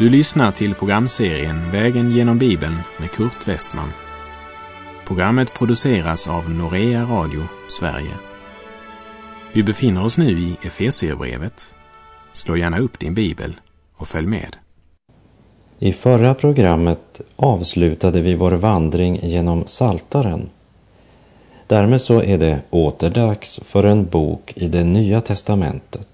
Du lyssnar till programserien Vägen genom Bibeln med Kurt Westman. Programmet produceras av Norea Radio Sverige. Vi befinner oss nu i Efesierbrevet. Slå gärna upp din bibel och följ med. I förra programmet avslutade vi vår vandring genom Saltaren. Därmed så är det återdags för en bok i det nya testamentet.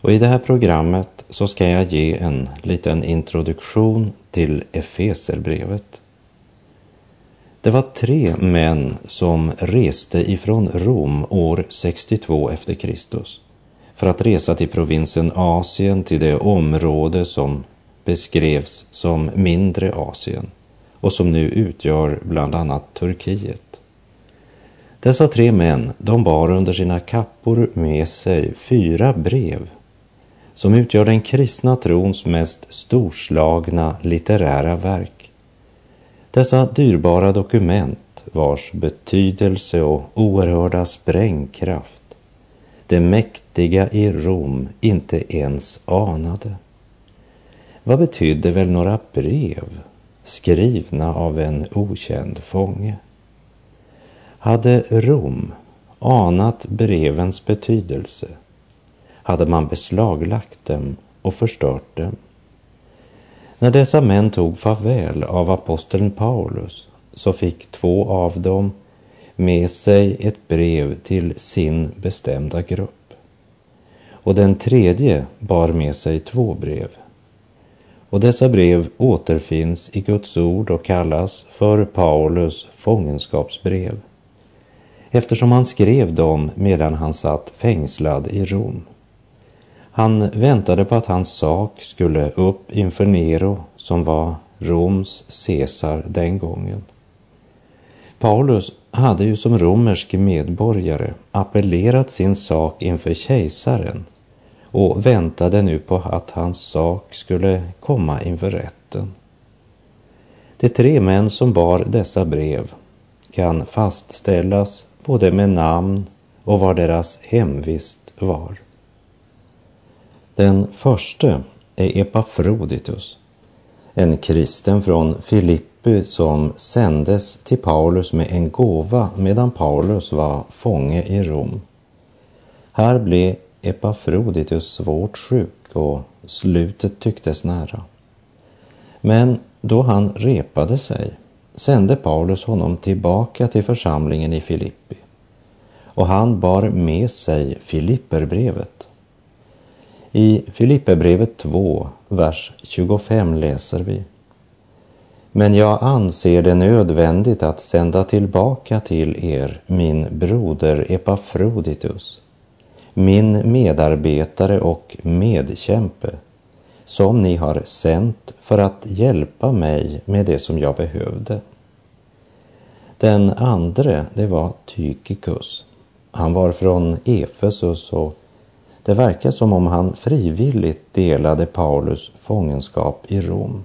Och i det här programmet så ska jag ge en liten introduktion till Efeserbrevet. Det var tre män som reste ifrån Rom år 62 efter Kristus för att resa till provinsen Asien, till det område som beskrevs som mindre Asien och som nu utgör bland annat Turkiet. Dessa tre män, de bar under sina kappor med sig fyra brev som utgör den kristna trons mest storslagna litterära verk. Dessa dyrbara dokument vars betydelse och oerhörda sprängkraft det mäktiga i Rom inte ens anade. Vad betydde väl några brev skrivna av en okänd fånge? Hade Rom anat brevens betydelse hade man beslaglagt dem och förstört dem. När dessa män tog farväl av aposteln Paulus så fick två av dem med sig ett brev till sin bestämda grupp. Och den tredje bar med sig två brev. Och dessa brev återfinns i Guds ord och kallas för Paulus fångenskapsbrev eftersom han skrev dem medan han satt fängslad i Rom. Han väntade på att hans sak skulle upp inför Nero som var Roms Caesar den gången. Paulus hade ju som romersk medborgare appellerat sin sak inför kejsaren och väntade nu på att hans sak skulle komma inför rätten. De tre män som bar dessa brev kan fastställas både med namn och var deras hemvist var. Den förste är Epafroditus, en kristen från Filippi som sändes till Paulus med en gåva medan Paulus var fånge i Rom. Här blev Epafroditus svårt sjuk och slutet tycktes nära. Men då han repade sig sände Paulus honom tillbaka till församlingen i Filippi och han bar med sig Filipperbrevet i Filipperbrevet 2, vers 25 läser vi. Men jag anser det nödvändigt att sända tillbaka till er min broder Epafroditus, min medarbetare och medkämpe, som ni har sänt för att hjälpa mig med det som jag behövde. Den andre, det var Tykikus. Han var från Efesus och det verkar som om han frivilligt delade Paulus fångenskap i Rom.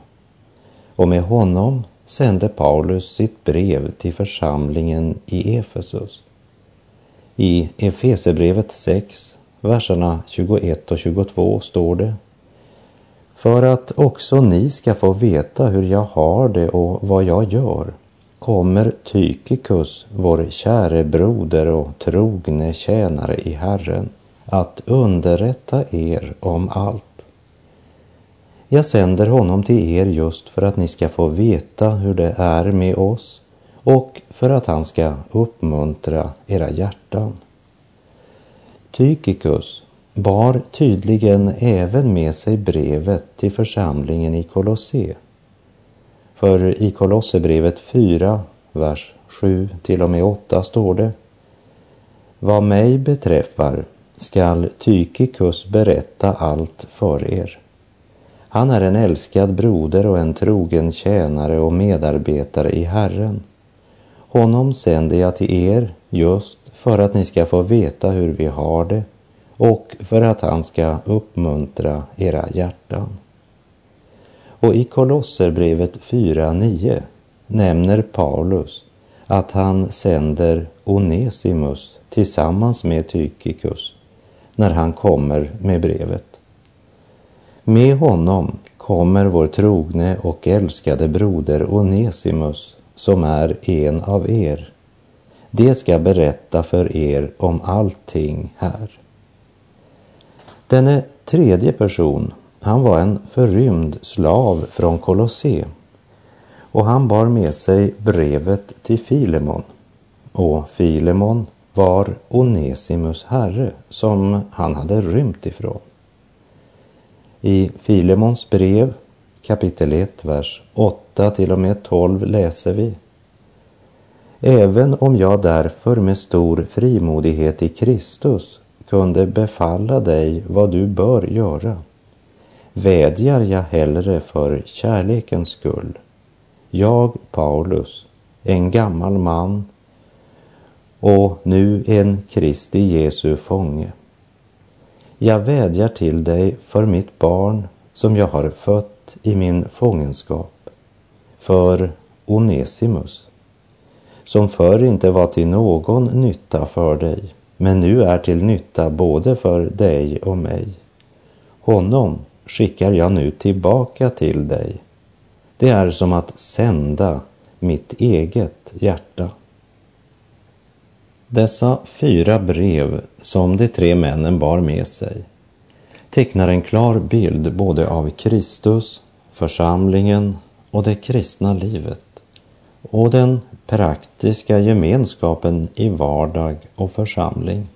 Och med honom sände Paulus sitt brev till församlingen i Efesus. I Efesebrevet 6, verserna 21 och 22 står det För att också ni ska få veta hur jag har det och vad jag gör kommer Tykikus, vår käre broder och trogne tjänare i Herren, att underrätta er om allt. Jag sänder honom till er just för att ni ska få veta hur det är med oss och för att han ska uppmuntra era hjärtan. Tykikus bar tydligen även med sig brevet till församlingen i Kolosse. För i Kolosserbrevet 4, vers 7 till och med 8 står det Vad mig beträffar skall Tykikus berätta allt för er. Han är en älskad broder och en trogen tjänare och medarbetare i Herren. Honom sänder jag till er just för att ni ska få veta hur vi har det och för att han ska uppmuntra era hjärtan. Och i Kolosserbrevet 4.9 nämner Paulus att han sänder Onesimus tillsammans med Tykikus när han kommer med brevet. Med honom kommer vår trogne och älskade broder Onesimus, som är en av er. Det ska berätta för er om allting här. Denne tredje person, han var en förrymd slav från Kolosse och han bar med sig brevet till Filemon. Och Filemon var Onesimus herre som han hade rymt ifrån. I Filemons brev kapitel 1, vers 8 till och med 12 läser vi. Även om jag därför med stor frimodighet i Kristus kunde befalla dig vad du bör göra, vädjar jag hellre för kärlekens skull. Jag, Paulus, en gammal man och nu en Kristi Jesu fånge. Jag vädjar till dig för mitt barn som jag har fött i min fångenskap, för Onesimus, som förr inte var till någon nytta för dig, men nu är till nytta både för dig och mig. Honom skickar jag nu tillbaka till dig. Det är som att sända mitt eget hjärta. Dessa fyra brev som de tre männen bar med sig tecknar en klar bild både av Kristus, församlingen och det kristna livet och den praktiska gemenskapen i vardag och församling.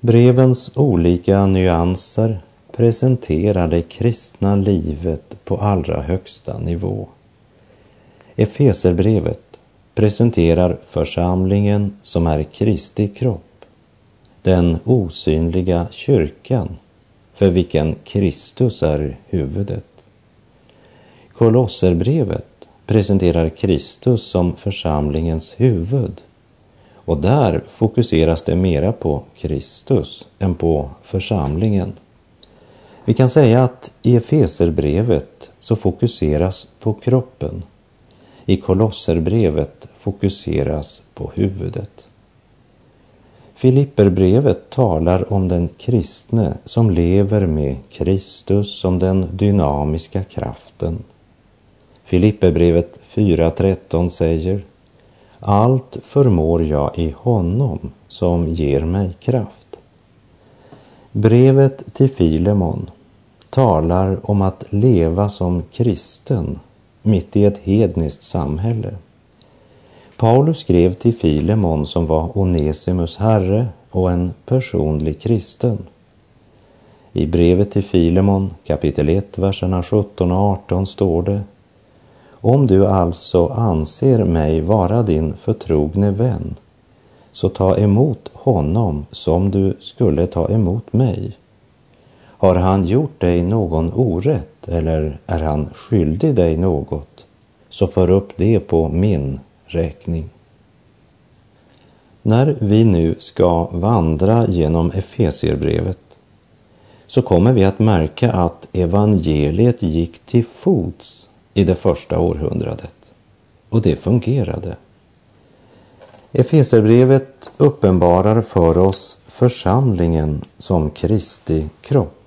Brevens olika nyanser presenterar det kristna livet på allra högsta nivå. Efeserbrevet presenterar församlingen som är Kristi kropp, den osynliga kyrkan för vilken Kristus är huvudet. Kolosserbrevet presenterar Kristus som församlingens huvud och där fokuseras det mera på Kristus än på församlingen. Vi kan säga att i Efeserbrevet så fokuseras på kroppen i Kolosserbrevet fokuseras på huvudet. Filipperbrevet talar om den kristne som lever med Kristus som den dynamiska kraften. Filipperbrevet 4.13 säger Allt förmår jag i honom som ger mig kraft. Brevet till Filemon talar om att leva som kristen mitt i ett hedniskt samhälle. Paulus skrev till Filemon som var Onesimus herre och en personlig kristen. I brevet till Filemon kapitel 1, verserna 17 och 18 står det Om du alltså anser mig vara din förtrogne vän så ta emot honom som du skulle ta emot mig. Har han gjort dig någon orätt eller är han skyldig dig något, så för upp det på min räkning. När vi nu ska vandra genom Efesierbrevet så kommer vi att märka att evangeliet gick till fots i det första århundradet. Och det fungerade. Efeserbrevet uppenbarar för oss församlingen som Kristi kropp.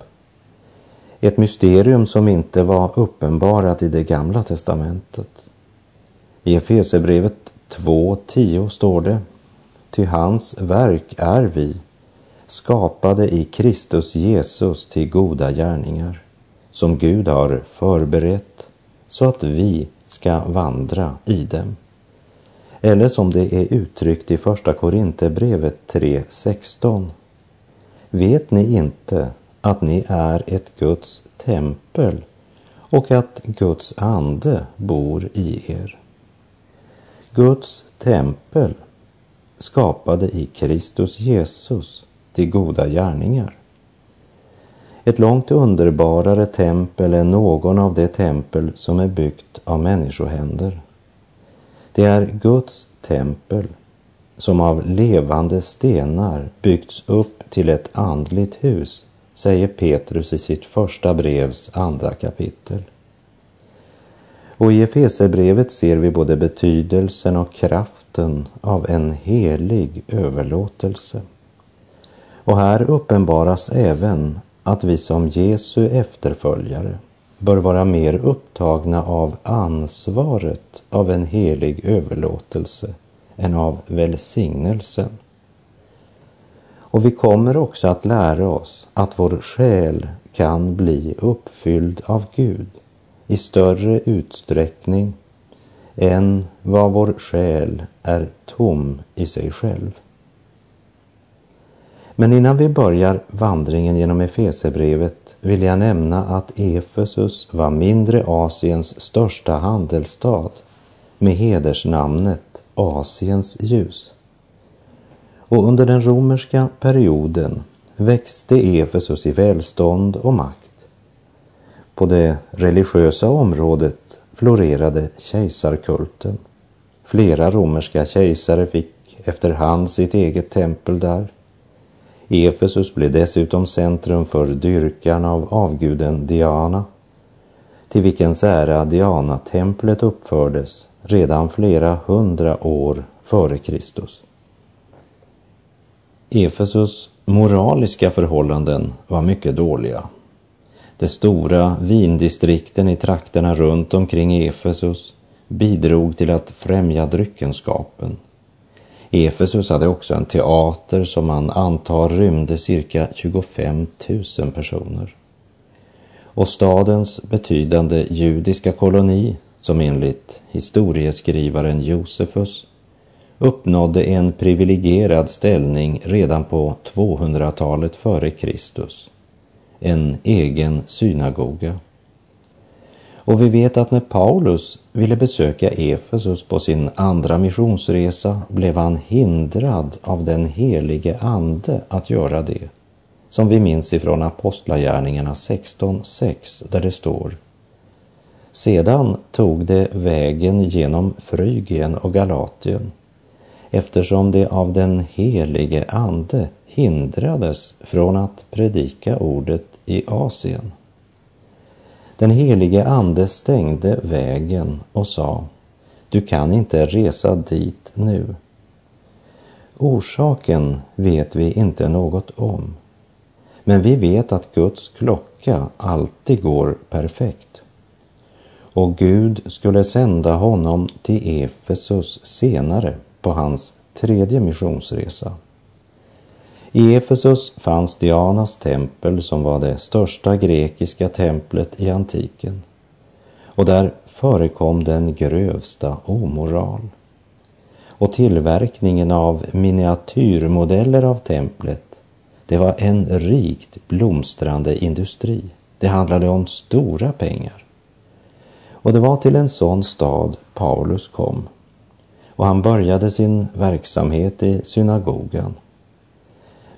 Ett mysterium som inte var uppenbarat i det gamla testamentet. I Efesebrevet 2.10 står det Ty hans verk är vi, skapade i Kristus Jesus till goda gärningar, som Gud har förberett så att vi ska vandra i dem. Eller som det är uttryckt i Första Korinthierbrevet 3.16. Vet ni inte att ni är ett Guds tempel och att Guds ande bor i er. Guds tempel skapade i Kristus Jesus till goda gärningar. Ett långt underbarare tempel än någon av de tempel som är byggt av människohänder. Det är Guds tempel som av levande stenar byggts upp till ett andligt hus säger Petrus i sitt första brevs andra kapitel. Och i Efeserbrevet ser vi både betydelsen och kraften av en helig överlåtelse. Och här uppenbaras även att vi som Jesu efterföljare bör vara mer upptagna av ansvaret av en helig överlåtelse än av välsignelsen. Och vi kommer också att lära oss att vår själ kan bli uppfylld av Gud i större utsträckning än vad vår själ är tom i sig själv. Men innan vi börjar vandringen genom Efesebrevet vill jag nämna att Efesus var mindre Asiens största handelsstad med hedersnamnet Asiens ljus. Och under den romerska perioden växte Efesus i välstånd och makt. På det religiösa området florerade kejsarkulten. Flera romerska kejsare fick efterhand sitt eget tempel där. Efesus blev dessutom centrum för dyrkan av avguden Diana, till vilkens ära Diana-templet uppfördes redan flera hundra år före Kristus. Efesus moraliska förhållanden var mycket dåliga. De stora vindistrikten i trakterna runt omkring Efesus bidrog till att främja dryckenskapen. Efesus hade också en teater som man antar rymde cirka 25 000 personer. Och stadens betydande judiska koloni, som enligt historieskrivaren Josefus uppnådde en privilegierad ställning redan på 200-talet före Kristus en egen synagoga. Och vi vet att när Paulus ville besöka Efesus på sin andra missionsresa blev han hindrad av den helige ande att göra det. Som vi minns ifrån Apostlagärningarna 16.6 där det står Sedan tog det vägen genom Frygien och Galatien eftersom det av den helige ande hindrades från att predika ordet i Asien. Den helige ande stängde vägen och sa, du kan inte resa dit nu. Orsaken vet vi inte något om, men vi vet att Guds klocka alltid går perfekt. Och Gud skulle sända honom till Efesus senare på hans tredje missionsresa. I Efesus fanns Dianas tempel som var det största grekiska templet i antiken. Och där förekom den grövsta omoral. Och tillverkningen av miniatyrmodeller av templet, det var en rikt blomstrande industri. Det handlade om stora pengar. Och det var till en sån stad Paulus kom. Och han började sin verksamhet i synagogan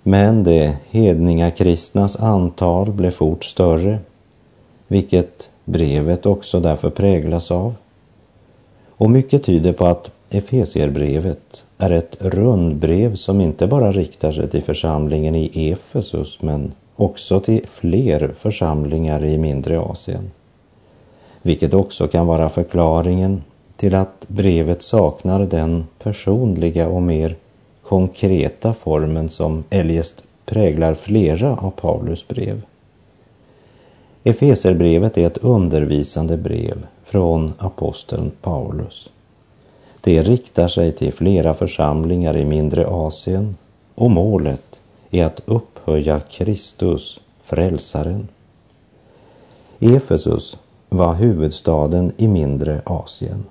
men de hedningakristnas antal blev fort större, vilket brevet också därför präglas av. Och mycket tyder på att Efesierbrevet är ett rundbrev som inte bara riktar sig till församlingen i Efesus men också till fler församlingar i mindre Asien. Vilket också kan vara förklaringen till att brevet saknar den personliga och mer konkreta formen som eljest präglar flera av Paulus brev. Efeserbrevet är ett undervisande brev från aposteln Paulus. Det riktar sig till flera församlingar i mindre Asien och målet är att upphöja Kristus, frälsaren. Efesus var huvudstaden i mindre Asien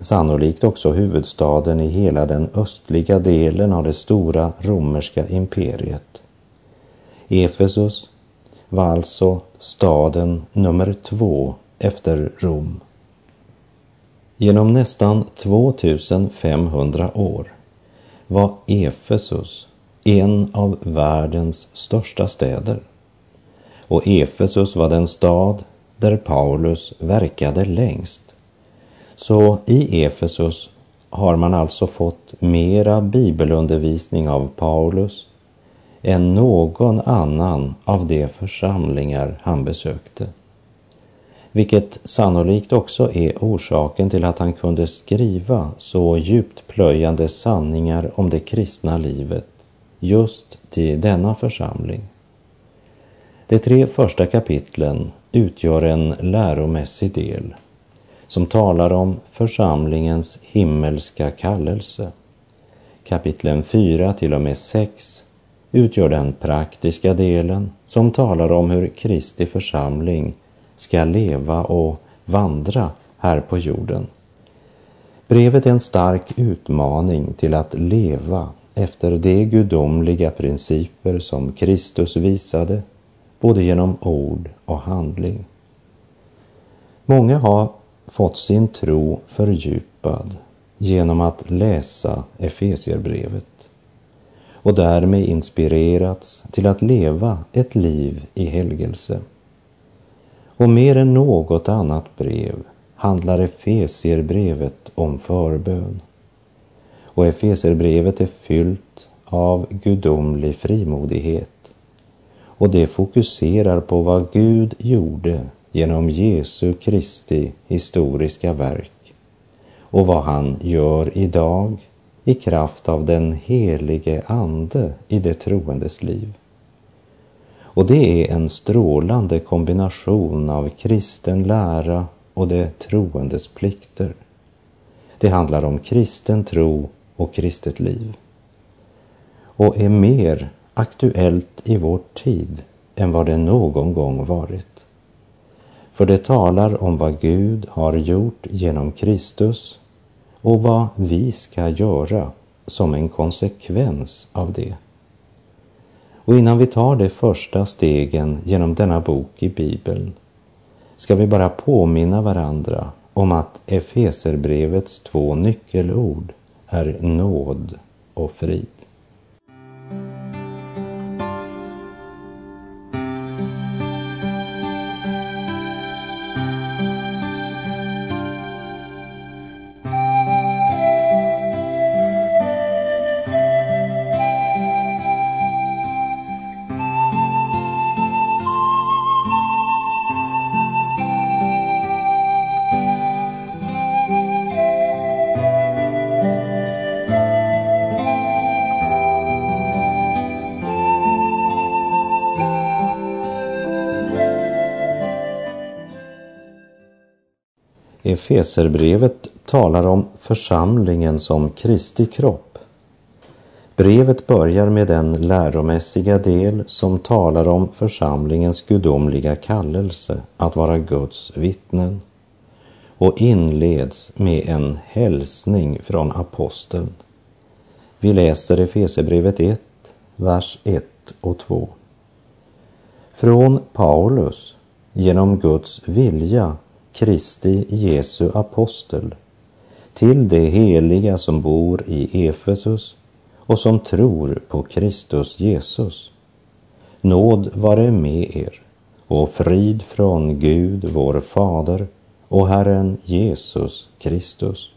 sannolikt också huvudstaden i hela den östliga delen av det stora romerska imperiet. Efesus var alltså staden nummer två efter Rom. Genom nästan 2500 år var Efesus en av världens största städer. Och Efesus var den stad där Paulus verkade längst. Så i Efesus har man alltså fått mera bibelundervisning av Paulus än någon annan av de församlingar han besökte. Vilket sannolikt också är orsaken till att han kunde skriva så djupt plöjande sanningar om det kristna livet just till denna församling. De tre första kapitlen utgör en läromässig del som talar om församlingens himmelska kallelse. Kapitlen 4 till och med 6 utgör den praktiska delen som talar om hur Kristi församling ska leva och vandra här på jorden. Brevet är en stark utmaning till att leva efter de gudomliga principer som Kristus visade, både genom ord och handling. Många har fått sin tro fördjupad genom att läsa Efesierbrevet och därmed inspirerats till att leva ett liv i helgelse. Och mer än något annat brev handlar Efesierbrevet om förbön. Och Efesierbrevet är fyllt av gudomlig frimodighet. Och det fokuserar på vad Gud gjorde genom Jesu Kristi historiska verk och vad han gör idag i kraft av den helige Ande i det troendes liv. Och det är en strålande kombination av kristen lära och det troendes plikter. Det handlar om kristen tro och kristet liv. Och är mer aktuellt i vår tid än vad det någon gång varit. För det talar om vad Gud har gjort genom Kristus och vad vi ska göra som en konsekvens av det. Och innan vi tar de första stegen genom denna bok i Bibeln ska vi bara påminna varandra om att Efeserbrevets två nyckelord är nåd och frid. Efeserbrevet talar om församlingen som Kristi kropp. Brevet börjar med den läromässiga del som talar om församlingens gudomliga kallelse att vara Guds vittnen och inleds med en hälsning från aposteln. Vi läser Efesebrevet 1, vers 1 och 2. Från Paulus, genom Guds vilja Kristi Jesu apostel till de heliga som bor i Efesus och som tror på Kristus Jesus. Nåd vare med er och frid från Gud, vår Fader och Herren Jesus Kristus.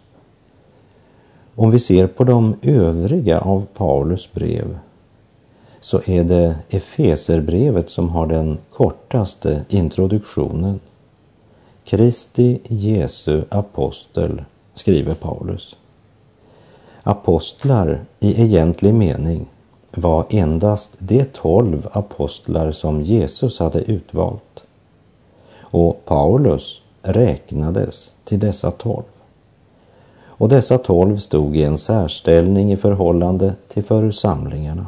Om vi ser på de övriga av Paulus brev så är det Efeserbrevet som har den kortaste introduktionen. Kristi Jesu apostel, skriver Paulus. Apostlar i egentlig mening var endast de tolv apostlar som Jesus hade utvalt. Och Paulus räknades till dessa tolv. Och dessa tolv stod i en särställning i förhållande till församlingarna.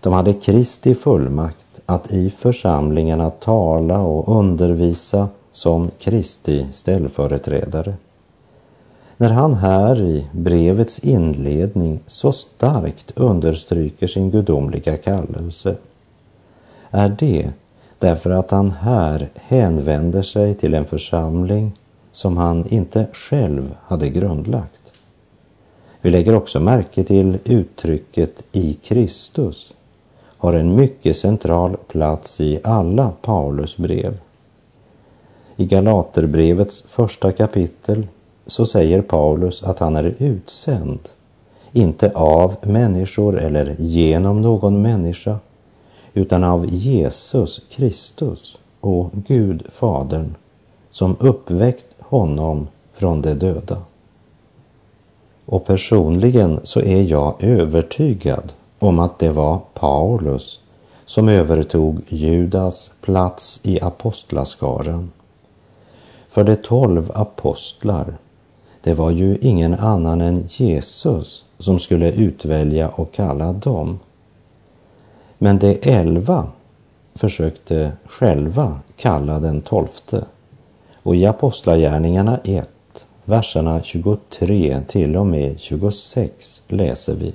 De hade Kristi fullmakt att i församlingarna tala och undervisa som Kristi ställföreträdare. När han här i brevets inledning så starkt understryker sin gudomliga kallelse är det därför att han här hänvänder sig till en församling som han inte själv hade grundlagt. Vi lägger också märke till uttrycket i Kristus har en mycket central plats i alla Paulus brev. I Galaterbrevets första kapitel så säger Paulus att han är utsänd, inte av människor eller genom någon människa, utan av Jesus Kristus och Gud Fadern som uppväckt honom från de döda. Och personligen så är jag övertygad om att det var Paulus som övertog Judas plats i apostlaskaran. För de tolv apostlar, det var ju ingen annan än Jesus som skulle utvälja och kalla dem. Men de elva försökte själva kalla den tolfte. Och i Apostlagärningarna 1, verserna 23 till och med 26 läser vi.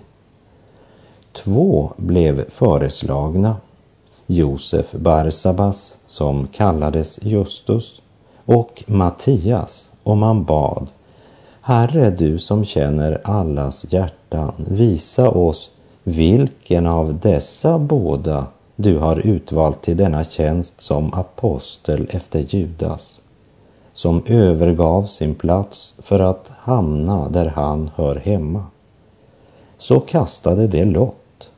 Två blev föreslagna, Josef Barsabas, som kallades Justus, och Mattias, och man bad, Herre, du som känner allas hjärtan, visa oss vilken av dessa båda du har utvalt till denna tjänst som apostel efter Judas, som övergav sin plats för att hamna där han hör hemma. Så kastade det lott,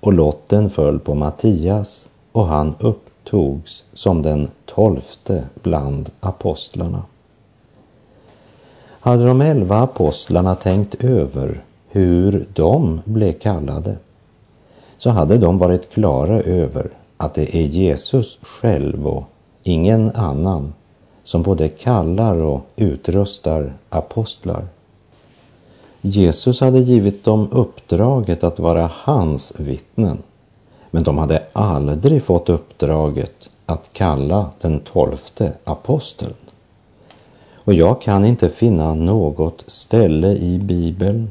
och lotten föll på Mattias och han upp togs som den tolfte bland apostlarna. Hade de elva apostlarna tänkt över hur de blev kallade så hade de varit klara över att det är Jesus själv och ingen annan som både kallar och utrustar apostlar. Jesus hade givit dem uppdraget att vara hans vittnen, men de hade aldrig fått uppdraget att kalla den tolfte aposteln. Och jag kan inte finna något ställe i Bibeln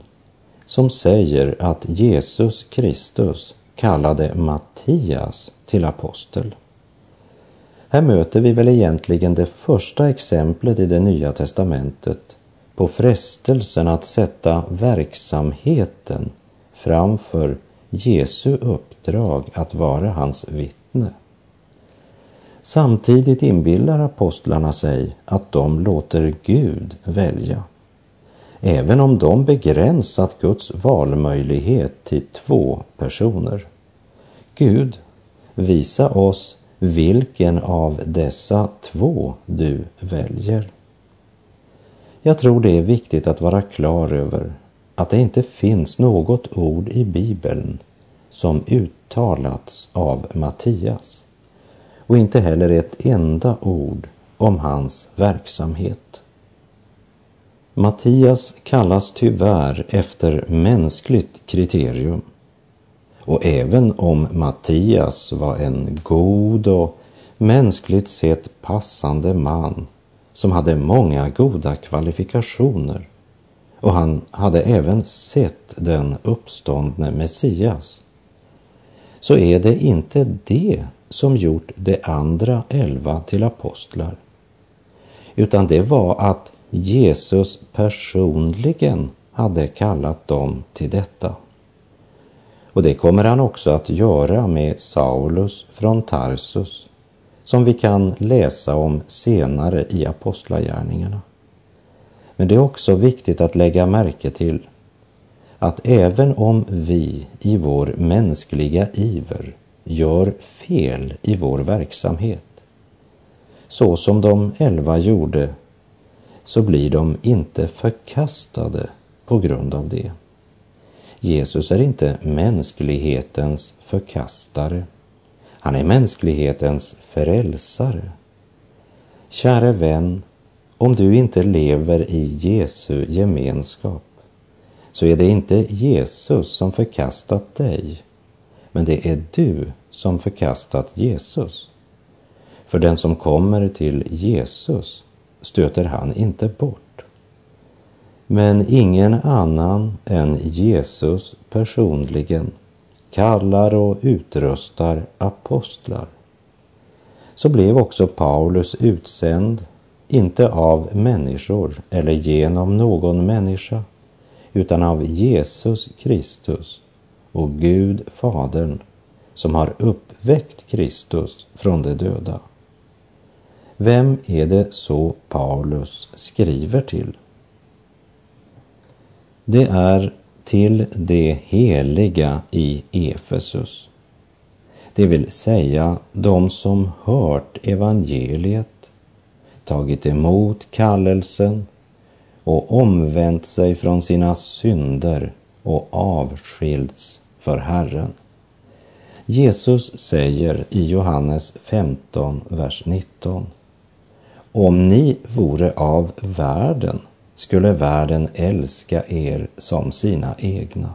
som säger att Jesus Kristus kallade Mattias till apostel. Här möter vi väl egentligen det första exemplet i det nya testamentet på frestelsen att sätta verksamheten framför Jesu uppdrag att vara hans vittne. Samtidigt inbillar apostlarna sig att de låter Gud välja även om de begränsat Guds valmöjlighet till två personer. Gud, visa oss vilken av dessa två du väljer. Jag tror det är viktigt att vara klar över att det inte finns något ord i Bibeln som uttalats av Mattias och inte heller ett enda ord om hans verksamhet. Mattias kallas tyvärr efter mänskligt kriterium. Och även om Mattias var en god och mänskligt sett passande man som hade många goda kvalifikationer och han hade även sett den uppståndne Messias så är det inte det som gjort de andra elva till apostlar utan det var att Jesus personligen hade kallat dem till detta. Och det kommer han också att göra med Saulus från Tarsus, som vi kan läsa om senare i Apostlagärningarna. Men det är också viktigt att lägga märke till att även om vi i vår mänskliga iver gör fel i vår verksamhet, så som de elva gjorde så blir de inte förkastade på grund av det. Jesus är inte mänsklighetens förkastare. Han är mänsklighetens frälsare. Käre vän, om du inte lever i Jesu gemenskap så är det inte Jesus som förkastat dig, men det är du som förkastat Jesus. För den som kommer till Jesus stöter han inte bort. Men ingen annan än Jesus personligen kallar och utrustar apostlar. Så blev också Paulus utsänd, inte av människor eller genom någon människa, utan av Jesus Kristus och Gud Fadern som har uppväckt Kristus från de döda. Vem är det så Paulus skriver till? Det är till det heliga i Efesus, det vill säga de som hört evangeliet, tagit emot kallelsen och omvänt sig från sina synder och avskilts för Herren. Jesus säger i Johannes 15, vers 19. Om ni vore av världen skulle världen älska er som sina egna.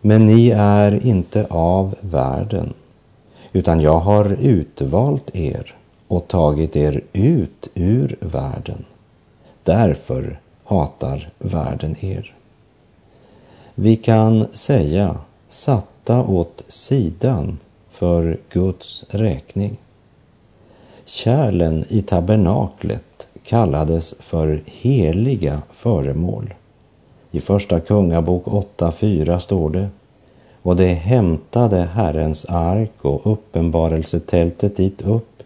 Men ni är inte av världen, utan jag har utvalt er och tagit er ut ur världen. Därför hatar världen er. Vi kan säga satta åt sidan för Guds räkning. Kärlen i tabernaklet kallades för heliga föremål. I Första Kungabok 8.4 står det och det hämtade Herrens ark och uppenbarelsetältet dit upp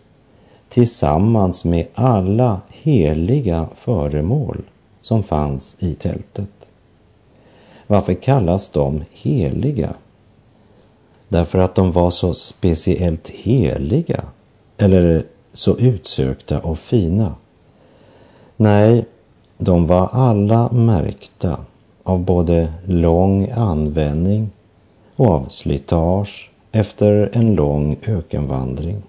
tillsammans med alla heliga föremål som fanns i tältet. Varför kallas de heliga? Därför att de var så speciellt heliga eller så utsökta och fina. Nej, de var alla märkta av både lång användning och av slitage efter en lång ökenvandring.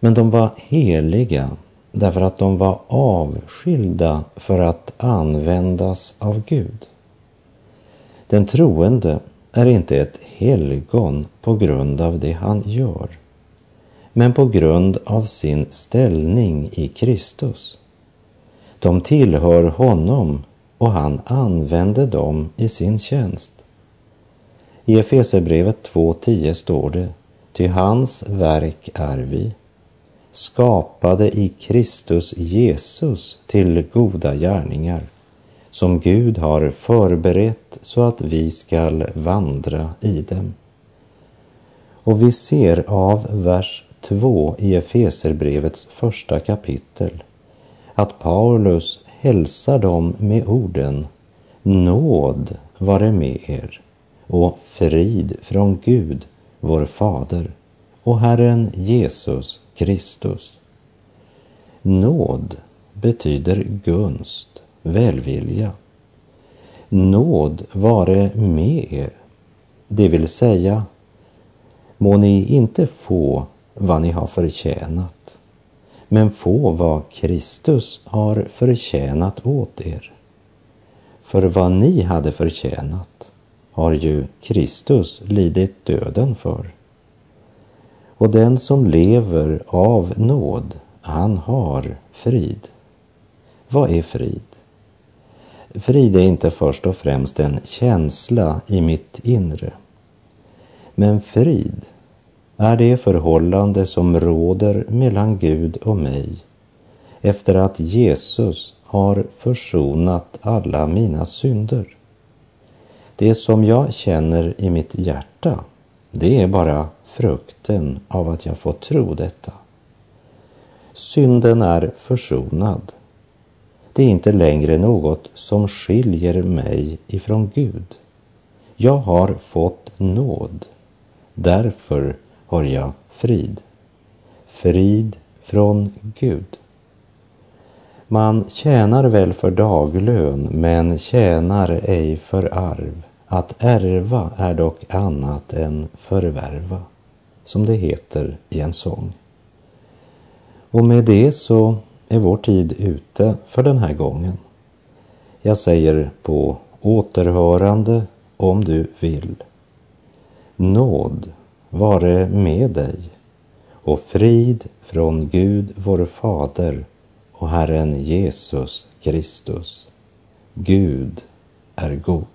Men de var heliga därför att de var avskilda för att användas av Gud. Den troende är inte ett helgon på grund av det han gör, men på grund av sin ställning i Kristus. De tillhör honom och han använde dem i sin tjänst. I Efesebrevet 2.10 står det, ty hans verk är vi, skapade i Kristus Jesus till goda gärningar, som Gud har förberett så att vi skall vandra i dem. Och vi ser av vers 2 i Efeserbrevets första kapitel att Paulus hälsar dem med orden Nåd vare med er och frid från Gud, vår Fader och Herren Jesus Kristus. Nåd betyder gunst, välvilja. Nåd vare med er, det vill säga må ni inte få vad ni har förtjänat, men få vad Kristus har förtjänat åt er. För vad ni hade förtjänat har ju Kristus lidit döden för. Och den som lever av nåd, han har frid. Vad är frid? Frid är inte först och främst en känsla i mitt inre. Men frid är det förhållande som råder mellan Gud och mig efter att Jesus har försonat alla mina synder. Det som jag känner i mitt hjärta, det är bara frukten av att jag får tro detta. Synden är försonad. Det är inte längre något som skiljer mig ifrån Gud. Jag har fått nåd. Därför har jag frid. Frid från Gud. Man tjänar väl för daglön, men tjänar ej för arv. Att ärva är dock annat än förvärva, som det heter i en sång. Och med det så är vår tid ute för den här gången. Jag säger på återhörande om du vill. Nåd vare med dig och frid från Gud vår Fader och Herren Jesus Kristus. Gud är god.